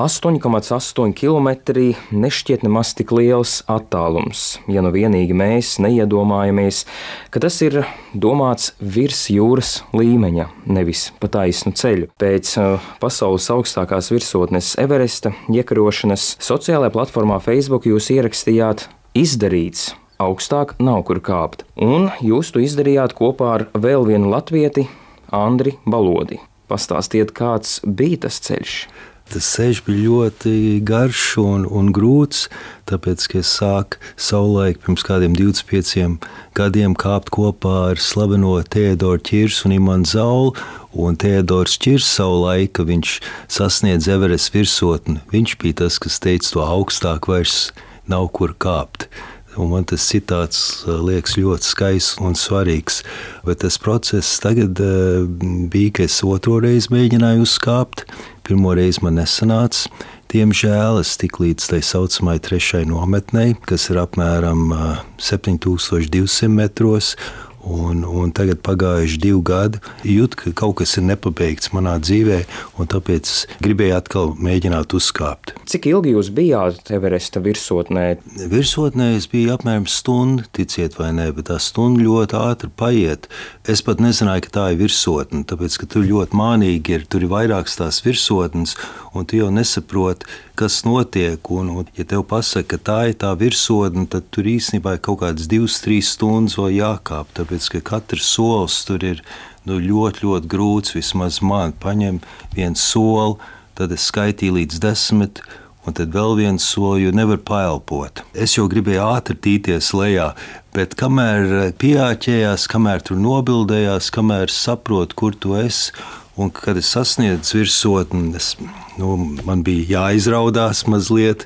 8,8 km nešķiet nemaz tik liels attālums, ja nu vienīgi mēs neiedomājamies, ka tas ir domāts virs jūras līmeņa, nevis pa taisnu ceļu. Pēc uh, pasaules augstākās virsotnes Everesta iekarošanas sociālajā platformā Facebook jūs ierakstījāt izdarīts augstāk nav kur kāpt. Un jūs to izdarījāt kopā ar vēl vienu latvieti, Andri Balodi. Pastāstiet, kāds bija tas ceļš? Tas ceļš bija ļoti garš un, un grūts, tāpēc, ka es sāku savulaik pirms kādiem 25 gadiem kāpt kopā ar slaveno Teodoru Čirsu un Imants Zaulu. Un Teodors Čirs savulaik, kad viņš sasniedz Everest virsotni, viņš bija tas, kas teica, to augstāk vairs nav kur kāpt. Un man tas citāts uh, liekas ļoti skaists un svarīgs. Bet tas process tagad uh, bija, ka es otro reizi mēģināju uzkāpt. Pirmo reizi man nesanāca. Diemžēl es tiku līdz tai saucamai trešajai nometnei, kas ir apmēram 7200 uh, metros. Un, un tagad pagājuši divi gadi. Jūtu, ka kaut kas ir nepabeigts manā dzīvē, un tāpēc gribēju atkal mēģināt uzkāpt. Cik ilgi jūs bijāt Everesta virsotnē? Virsotnē es biju apmēram stundu, ticiet vai nē, bet tā stunda ļoti ātri paiet. Es pat nezināju, ka tā ir virsotne, tāpēc ka tur ļoti mānīgi ir. Tur ir vairākas tās virsotnes, un tu jau nesaproti, kas notiek. Un, un, ja tev pasaka, ka tā ir tā virsotne, tad tur īstenībā ir kaut kādas divas, trīs stundas vēl jākāp. Tāpēc ka katrs solis tur ir nu, ļoti, ļoti grūts. Vismaz man paņem viens soli, tad es skaitīju līdz desmit. Un tad vēl viens solis, jo nevar paelpot. Es jau gribēju ātri tīties lejā, bet kamēr pieāķējās, kamēr tur nobildējās, kamēr saprotu, kur tu esi, Un, kad es sasniedzu virsotni, es, nu, man bija jāizraudās mazliet.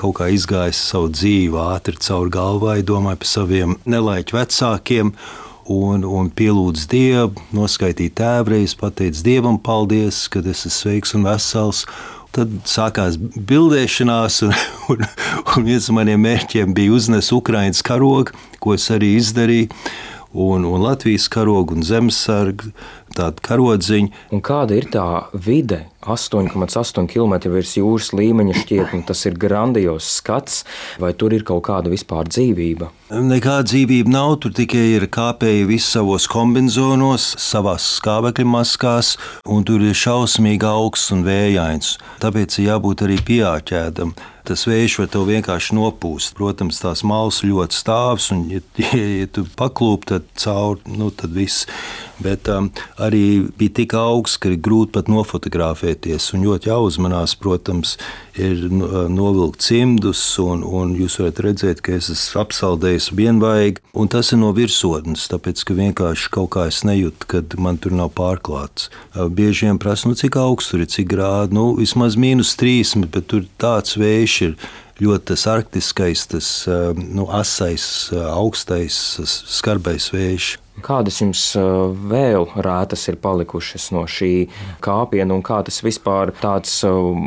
Kaut kā izgājis savu dzīvi ātri caur galvai, domāju par saviem nelaiķu vecākiem. Un, un pielūdzu Dievu, noskaitīju tēvreiz, pateicu Dievam paldies, ka es esmu sveiks un vesels. Tad sākās bildēšanās, un, un, un viens no maniem mērķiem bija uznest Ukraiņas karogu, ko es arī izdarīju un, un Latvijas karogu un zemesargu, tādu karodziņu. Un kāda ir tā vide? 8,8 km virs jūras līmeņa šķiet, un tas ir grandios skats, vai tur ir kaut kāda vispār dzīvība? Nekāda dzīvība nav, tur tikai ir kāpēji visos savos kombinācijos, savās skābekļa maskās, un tur ir šausmīgi augsts un vējains. Tāpēc ir jābūt arī pieāķētam tas vējš var tev vienkārši nopūst. Protams, tās malas ļoti stāvs, un, ja, ja, ja tu paklūp, tad caur, nu, tad viss. Bet um, arī bija tik augsts, ka ir grūti pat nofotografēties. Un ļoti jāuzmanās, protams, ir nu, uh, novilkt cimdus, un, un jūs varat redzēt, ka es esmu apsaldējis vienvaigi. Un tas ir no virsotnes, tāpēc ka vienkārši kaut kā es nejūtu, kad man tur nav pārklāts. Uh, bieži vien prasa, nu, cik augsts tur ir, cik grādi. Nu, vismaz mīnus 30, bet tur tāds vējš ir ļoti tas arktiskais, tas nu, asais, augstais, skarbais vējš. Kādas jums vēl rētas ir palikušas no šī kāpiena, un kā tas vispār tāds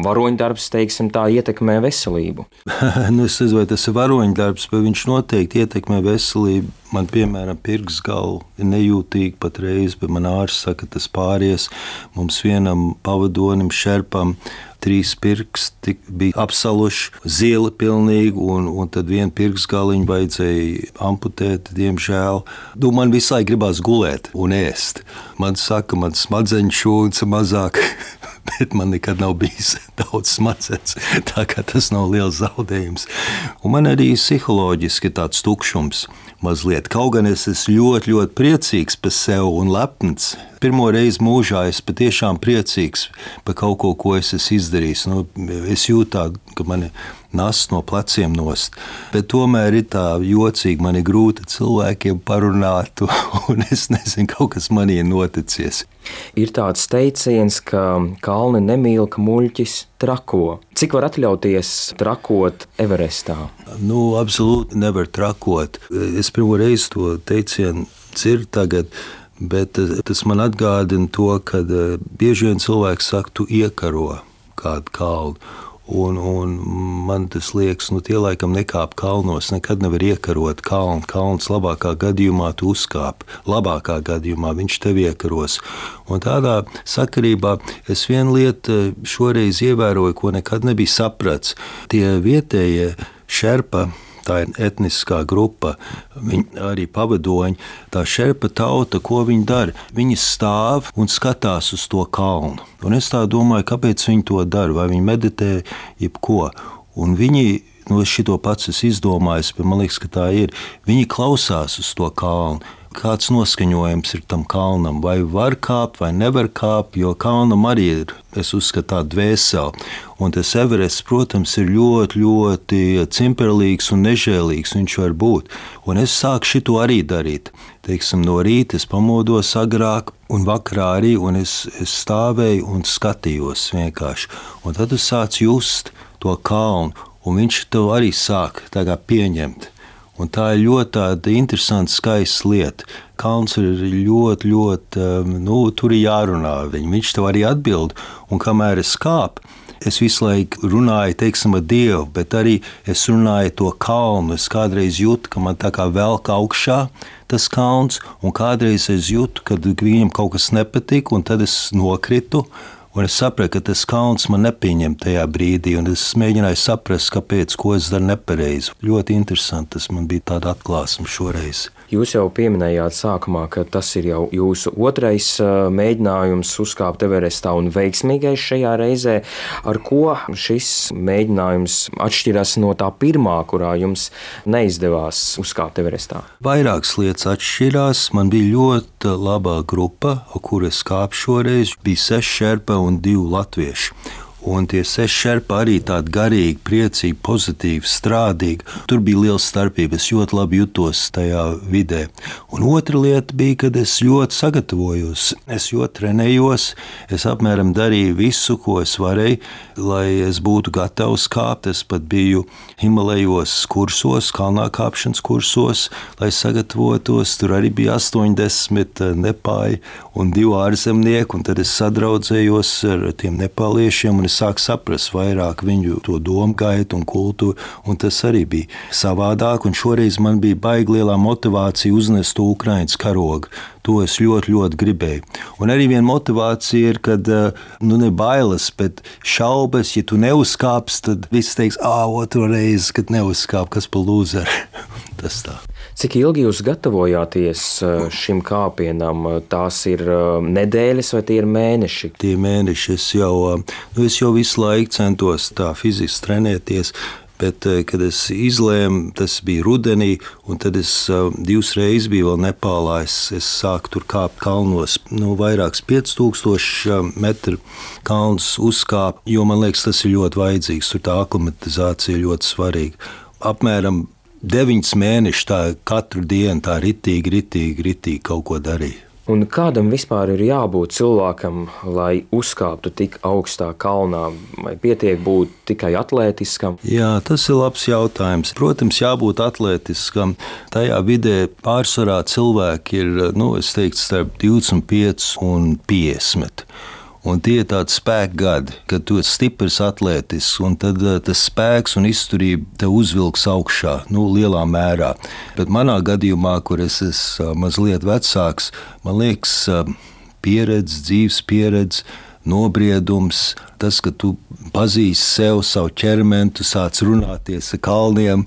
varoņdarbs, teiksim, tā ietekmē veselību? nu, es nezinu, vai tas ir varoņdarbs, bet viņš noteikti ietekmē veselību. Man, piemēram, pirks galva ir nejūtīga patreiz, bet man ārsts saka, ka tas pāries. Mums vienam pavadonim, šerpam, trīs pirksti bija apsaluši, zila pilnīgi, un, un tad vienu pirkstgaliņu vajadzēja amputēt, diemžēl. Nu, man visu laiku gribās gulēt un ēst. Man saka, man smadzeņu šūns mazāk. Bet man nekad nav bijis daudz smadzenes, tā kā tas nav liels zaudējums. Un man arī psiholoģiski tāds tukšums mazliet. Kaut gan es esmu ļoti, ļoti priecīgs par sevi un lepns. Pirmo reizi mūžā es patiešām priecīgs par kaut ko, ko es esmu izdarījis. Nu, es jūtu, tā, ka man ir nas no pleciem nost. Bet tomēr ir tā jocīgi, man ir grūti cilvēkiem parunāt, un es nezinu, kaut kas manī ir noticis. Ir tāds teiciens, ka kalni nemīl, ka muļķis trako. Cik var atļauties trakot Everestā? Nu, absolūti nevar trakot. Es pirmo reizi to teicienu dzirdu tagad. Bet tas man atgādina to, ka eh, bieži vien cilvēks saka, tu iekaro kādu kalnu. Un, un man tas liekas, nu, tie laikam nekāp kalnos, nekad nevar iekarot kalnu. Kalns labākā gadījumā tu uzkāp, labākā gadījumā viņš tev iekaros. Un tādā sakarībā es vienu lietu eh, šoreiz ievēroju, ko nekad nebija sapratis. Tie vietējie šerpa tā ir etniskā grupa, viņi arī pavadoņi. Tā šerpa tauta, ko viņi dara? Viņi stāv un skatās uz to kalnu. Un es tā domāju, kāpēc viņi to dara, vai viņi meditē, jebko. Un viņi nu, es šito pats esmu izdomājis, bet man liekas, ka tā ir. Viņi klausās uz to kalnu kāds noskaņojums ir tam kalnam, vai var kāpt, vai nevar kāpt, jo kalnam arī ir, es uzskatu, tāda dvēsele. Un tas Everests, protams, ir ļoti, ļoti cimperlīgs un nežēlīgs viņš var būt. Un es sāku šito arī darīt. Teiksim, no rīta es pamodos agrāk, un vakarā arī, un es, es stāvēju un skatījos vienkārši. Un tad es sācu just to kalnu, un viņš to arī sāk pieņemt. Un tā ir ļoti interesanta, skaista lieta. Kalns ir ļoti, ļoti, um, nu, tur ir jārunā. Viņ. Viņš tev arī atbild, un kamēr es kāpu, es visu laiku runāju teiksim, ar Dievu, bet arī es runāju to kalnu. Es kādreiz jūtu, ka man tā kā velk augšā tas kalns, un kādreiz es jūtu, ka viņam kaut kas nepatīk, un tad es nokritu. Un es sapratu, ka tas kalns man nepieņem tajā brīdī, un es mēģināju saprast, kāpēc, ko es daru nepareizi. Ļoti interesanti tas man bija tāds atklāsums šoreiz. Jūs jau pieminējāt sākumā, ka tas ir jau jūsu otrais mēģinājums uzkāpt Everestā un veiksmīgais šajā reizē. Ar ko šis mēģinājums atšķiras no tā pirmā, kurā jums neizdevās uzkāpt Everestā? Vairākas lietas atšķirās. Man bija ļoti laba grupa, kur es kāpu šoreiz. Bija seši šerpa un divi latvieši. Un tie seši šerpa arī tādi garīgi, priecīgi, pozitīvi, strādīgi. Tur bija liela starpība. Es ļoti labi jutos tajā vidē. Un otra lieta bija, kad es ļoti sagatavojos. Es ļoti trenējos. Es apmēram darīju visu, ko es varēju, lai es būtu gatavs kāpt. Es pat biju Himalajos kursos, kalnā kāpšanas kursos, lai sagatavotos. Tur arī bija 80 nepāļi un divi ārzemnieki. Tad es sadraudzējos ar tiem nepāliešiem es sāku saprast vairāk viņu to domu gaitu un kultūru, un tas arī bija savādāk. Un šoreiz man bija baigi lielā motivācija uznest to Ukraiņas karogu. To es ļoti, ļoti gribēju. Un arī viena motivācija ir, kad eh, nu, ne bailes, bet šaubas, ja tu neuzkāpsi, tad viss teiks, ah, otru reizi, kad neuzkāp, kas pa lūzeru. tas tā. Cik ilgi jūs gatavojāties eh, šim kāpienam? Tās ir eh, nedēļas vai tie ir mēneši? Tie mēneši es jau, nu, es jau visu laiku centos tā fiziski trenēties. Bet, kad es izlēmu, tas bija rudenī, un tad es divas reizes biju Nepālā. Es, es sāku tur kāpt kalnos, nu, vairākus 5000 metru kalnus uzkāpt, jo man liekas, tas ir ļoti vajadzīgs. Tur tā aklimatizācija ļoti svarīga. Apmēram deviņus mēnešus tā katru dienu tā ritīgi, ritīgi, ritīgi kaut ko darīja. Un kādam vispār ir jābūt cilvēkam, lai uzkāptu tik augstā kalnā? Vai pietiek būt tikai atletiskam? Jā, tas ir labs jautājums. Protams, jābūt atletiskam. Tajā vidē pārsvarā cilvēki ir, nu, es teiktu, starp 25 un 50. Un tie ir tādi spēka gadi, kad tu esi stiprs, atletisks, un tad uh, tas spēks un izturība te uzvilks augšā, nu, lielā mērā. Bet manā gadījumā, kur es esmu uh, mazliet vecāks, man liekas, uh, pieredze, dzīves pieredze. Nobriedums, tas, ka tu pazīsti sev, savu ķermeni, tu sāc runāties ar kalniem,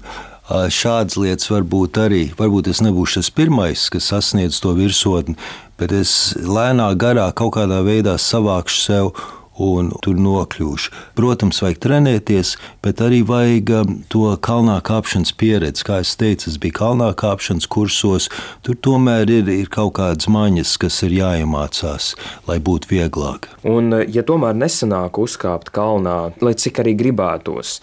šādas lietas varbūt arī. Varbūt es nebūšu tas pirmais, kas sasniedz to virsotni, bet es lēnā garā kaut kādā veidā savākšu sev un tur nokļūšu. Protams, vajag trenēties, bet arī vajag to kalnā kāpšanas pieredzi. Kā jau teicu, es biju kalnā kāpšanas kursos. Tur tomēr ir, ir kaut kādas maņas, kas ir jāiemācās, lai būtu vieglāk. Un, ja tomēr nesanāk uzkāpt kalnā, lai cik arī gribētos,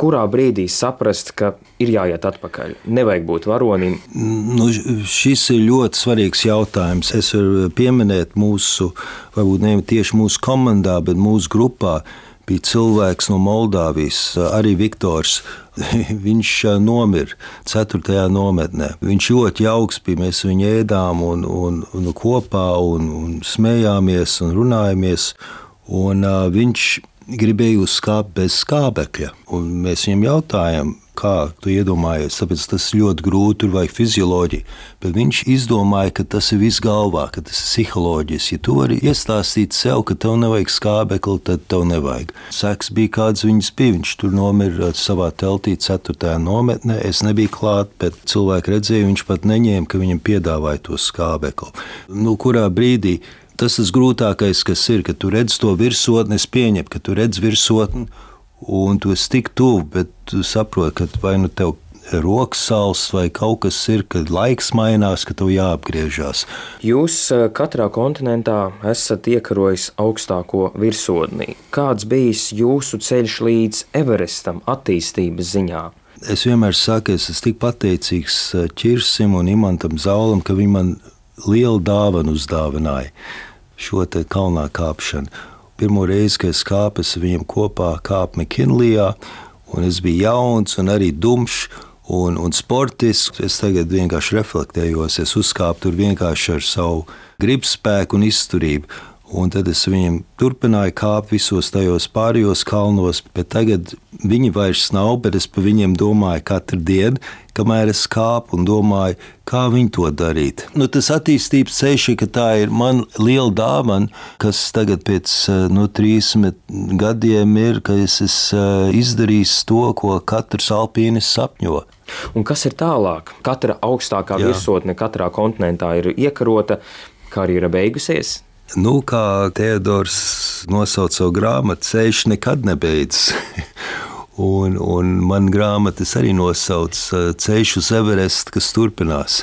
kurā brīdī saprast, ka ir jāiet atpakaļ? Nevajag būt varonim. Nu, šis ir ļoti svarīgs jautājums. Es varu pieminēt mūsu, varbūt ne tieši mūsu komandā, bet mūsu grupā. Bija cilvēks no Moldāvijas, arī Viktors. Viņš nomira 4. nometnē. Viņš ļoti jauks bija. Mēs viņu ēdām un, un, un kopā un, un smējāmies un runājāmies. Un, uh, viņš gribēja uzkāpt bez skābekļa. Un mēs viņam jautājām, kā tu iedomājies, tāpēc tas ļoti grūti, tur vajag fizioloģiju. Bet viņš izdomāja, ka tas ir viss galvā, ka tas ir psiholoģiski. Ja tu vari iestāstīt sev, ka tev nevajag skābekli, tad tev nevajag. Seks bija kāds viņas bija. Viņš tur nomira savā teltī, 4. nometnē. Es nebiju klāt, bet cilvēki redzēja, viņš pat neņēma, ka viņam piedāvāja to skābekli. Nu, kurā brīdī? Tas ir grūtākais, kas ir, kad tu redz to virsotni, es pieņemu, ka tu redz virsotni un tu esi tik tuvu, bet tu saproti, ka vai nu tev rokas sāls vai kaut kas ir, kad laiks mainās, ka tev jāapgriežas. Jūs eh, katrā kontinentā esat iekarojis augstāko virsotni. Kāds bijis jūsu ceļš līdz Everestam attīstības ziņā? Es vienmēr saku, es esmu tik pateicīgs Čirsim eh, un Imantam Zaulam, ka viņi man lielu dāvanu uzdāvināja šo kalnā kāpšanu. Pirmo reizi, kad es kāpu, es viņam kopā kāpu Mekinlijā, un es biju jauns un arī dumšs. Un, un sportisks, es tagad vienkārši reflektējos, es uzkāpu tur vienkārši ar savu gribas spēku un izturību. Un tad es viņam turpināju kāpt visos tajos pārējos kalnos, bet tagad viņi vairs nav, bet es par viņiem domāju katru dienu, kamēr es kāpu un domāju, kā viņi to darīt. Nu, tas attīstības ceļš, ka tā ir man liela dāvana, kas tagad pēc nu, 30 gadiem ir, ka es esmu izdarījis to, ko katrs alpīnis sapņo. Un kas ir tālāk? Katra augstākā Jā. virsotne katrā kontinentā ir iekarota, karjera beigusies. Nu, kā Teodors nosauca savu grāmatu, ceļš nekad nebeidzas. un, un man grāmatas arī nosauc uh, Ceļš uz Everestu, kas turpinās.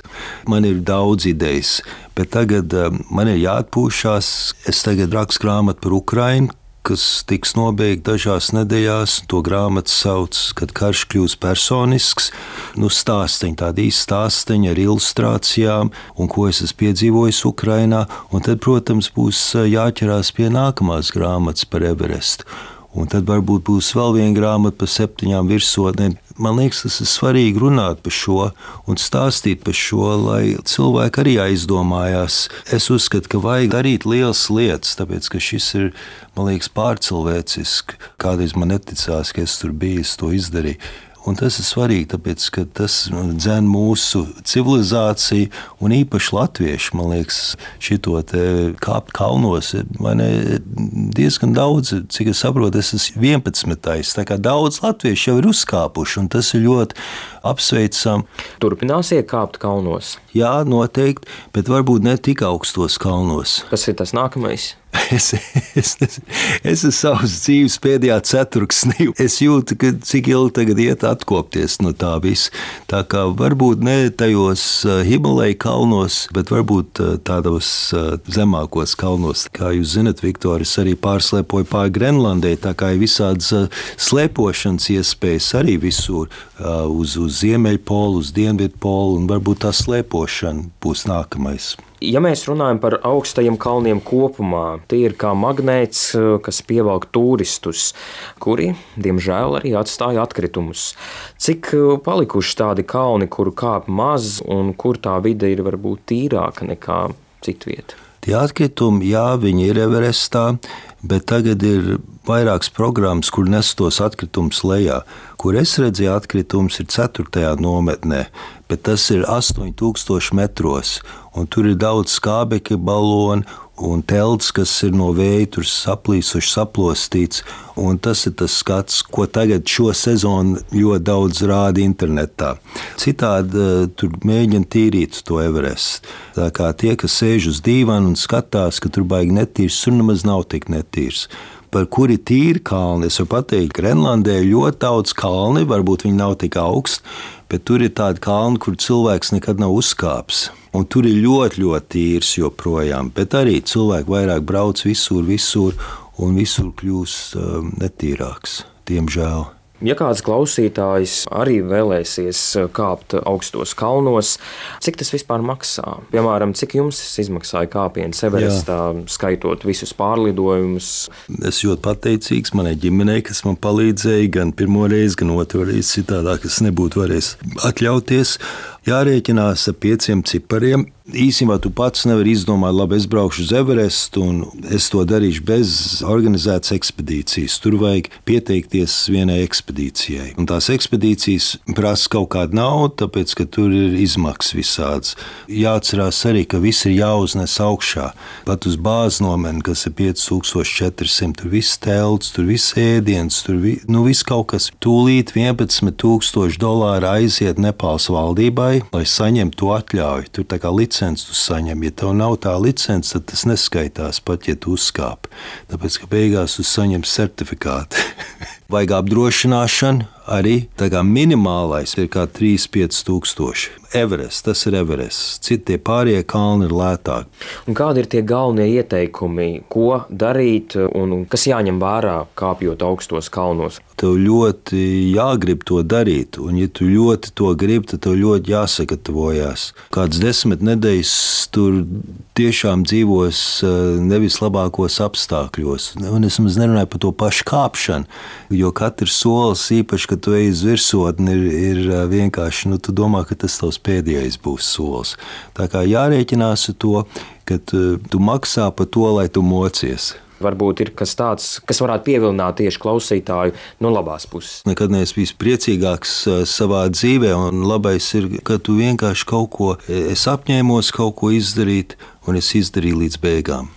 Man ir daudz idejas, bet tagad um, man ir jāatpūšas. Es tagad rakstu grāmatu par Ukrajinu, kas tiks nobeigta dažās nedēļās. To grāmatu sauc, kad karš kļūs personisks. Nu, stāstiņi, tādi īsti stāstiņi ar ilustrācijām, un ko es esmu piedzīvojis Ukrajinā. Tad, protams, būs jāķerās pie nākamās grāmatas par Everestu. Un tad varbūt būs vēl viena grāmata par septiņām virsotnēm. Man liekas, tas ir svarīgi runāt par šo un stāstīt par šo, lai cilvēki arī aizdomājās. Es uzskatu, ka vajag darīt lielas lietas, tāpēc ka šis ir, man liekas, pārcilvēciski. Kādreiz man neticās, ka es tur biju, es to izdarīju. Un tas ir svarīgi, tāpēc ka tas dzēn mūsu civilizāciju, un īpaši latvieši, man liekas, šito kāpt kalnos, ir diezgan daudz, cik es saprotu, es esmu 11. Tā kā daudz latviešu jau ir uzkāpuši, un tas ir ļoti apsveicam. Turpināsiet kāpt kalnos? Jā, noteikti, bet varbūt ne tik augstos kalnos. Kas ir tas nākamais? Es, es, es, es esmu savas dzīves pēdējā ceturksnī. Es jūtu, ka cik ilgi tagad iet atkopties no tā visa. Tā kā varbūt ne tajos uh, Himalaja kalnos, bet varbūt uh, tādos uh, zemākos kalnos. Kā jūs zinat, Viktoris arī pārslēpoja pāri Grenlandē, tā kā ir visādas slēpošanas iespējas arī visur uz, uz Ziemeļpolu, uz Dienvidpolu, un varbūt tā slēpošana būs nākamais. Ja mēs runājam par augstajiem kalniem kopumā, tie ir kā magnēts, kas pievelk turistus, kuri, diemžēl, arī atstāja atkritumus. Cik palikuši tādi kalni, kuru kāp maz un kur tā vide ir varbūt tīrāka nekā citvieta? Tie atkritumi, jā, viņi ir Everestā, bet tagad ir vairākas programmas, kur nes tos atkritumus lejā. Kur es redzēju, atkritumus ir 4. nometnē, bet tas ir 8000 metros tur ir daudz skābekļa balonu un telts, kas ir no vēja tur saplīsuši, saplostīts. Un tas ir tas skats, ko tagad šo sezonu ļoti daudz rāda internetā. Citādi uh, tur mēģina tīrīt to Everestu. Tā kā tie, kas sēž uz dīvana un skatās, ka tur baigi netīrs, tur nemaz nav tik netīrs par kuri tīri kalni. Es varu pateikt, ka Grenlandē ir ļoti daudz kalni, varbūt viņi nav tik augsti, bet tur ir tādi kalni, kur cilvēks nekad nav uzkāpis. Un tur ir ļoti, ļoti tīrs joprojām, bet arī cilvēki vairāk brauc visur, visur, un visur kļūst um, netīrāks, diemžēl. Ja kāds klausītājs arī vēlēsies kāpt augstos kalnos, cik tas vispār maksā? Piemēram, cik jums izmaksāja kāpiens Everestā, Jā. skaitot visus pārlidojumus? Es ļoti pateicīgs manai ģimenei, kas man palīdzēja gan pirmo reizi, gan otru reizi. Citādāk es nebūtu varējis atļauties. Jārēķinās ar pieciem cipariem. Īsībā tu pats nevari izdomāt, labi, es braukšu uz Everestu un es to darīšu bez organizētas ekspedīcijas. Tur vajag pieteikties vienai ekspedīcijai. Un tās ekspedīcijas prasa kaut kādu naudu, tāpēc ka tur ir izmaksas visādas. Jāatcerās arī, ka viss ir jāuznes augšā. Pat uz bāzes nomeni, kas ir 5400, tur viss telts, tur viss ēdiens, tur vi, nu, viss kaut kas. Tūlīt 11,000 dolāru aiziet Nepāles valdībai, lai saņemtu atļauju. Tur tā kā licenci tu saņem. Ja tev nav tā licence, tad tas neskaitās pat, ja tu uzkāp. Tāpēc, ka beigās tu saņem certifikātu. Vajag apdrošināšanu, arī minimālais ir 3-5 tūkstoši. Everest, tas ir Everest. Citi pārējie kalni ir lētāki. Un kādi ir tie galvenie ieteikumi, ko darīt un kas jāņem vērā, kāpjot augstos kalnos? Tev ļoti jāgrib to darīt, un, ja tu ļoti to gribi, tad tev ļoti jāsagatavojas. Kāds desmit nedēļas tur tiešām dzīvos eh, nevis labākos apstākļos. Un es nemaz nerunāju par to pašu kāpšanu, jo katrs solis, īpaši, kad tu ej uz virsotni, ir, ir vienkārši, nu, tu domā, ka tas tavs pēdējais būs solis. Tā kā jārēķinās ar to, ka tu, tu maksā par to, lai tu mocies. Varbūt ir kas tāds, kas varētu pievilināt tieši klausītāju no labās puses. Nekad neesmu bijis priecīgāks savā dzīvē, un labais ir, ka tu vienkārši kaut ko, es apņēmos kaut ko izdarīt, un es izdarīju līdz beigām.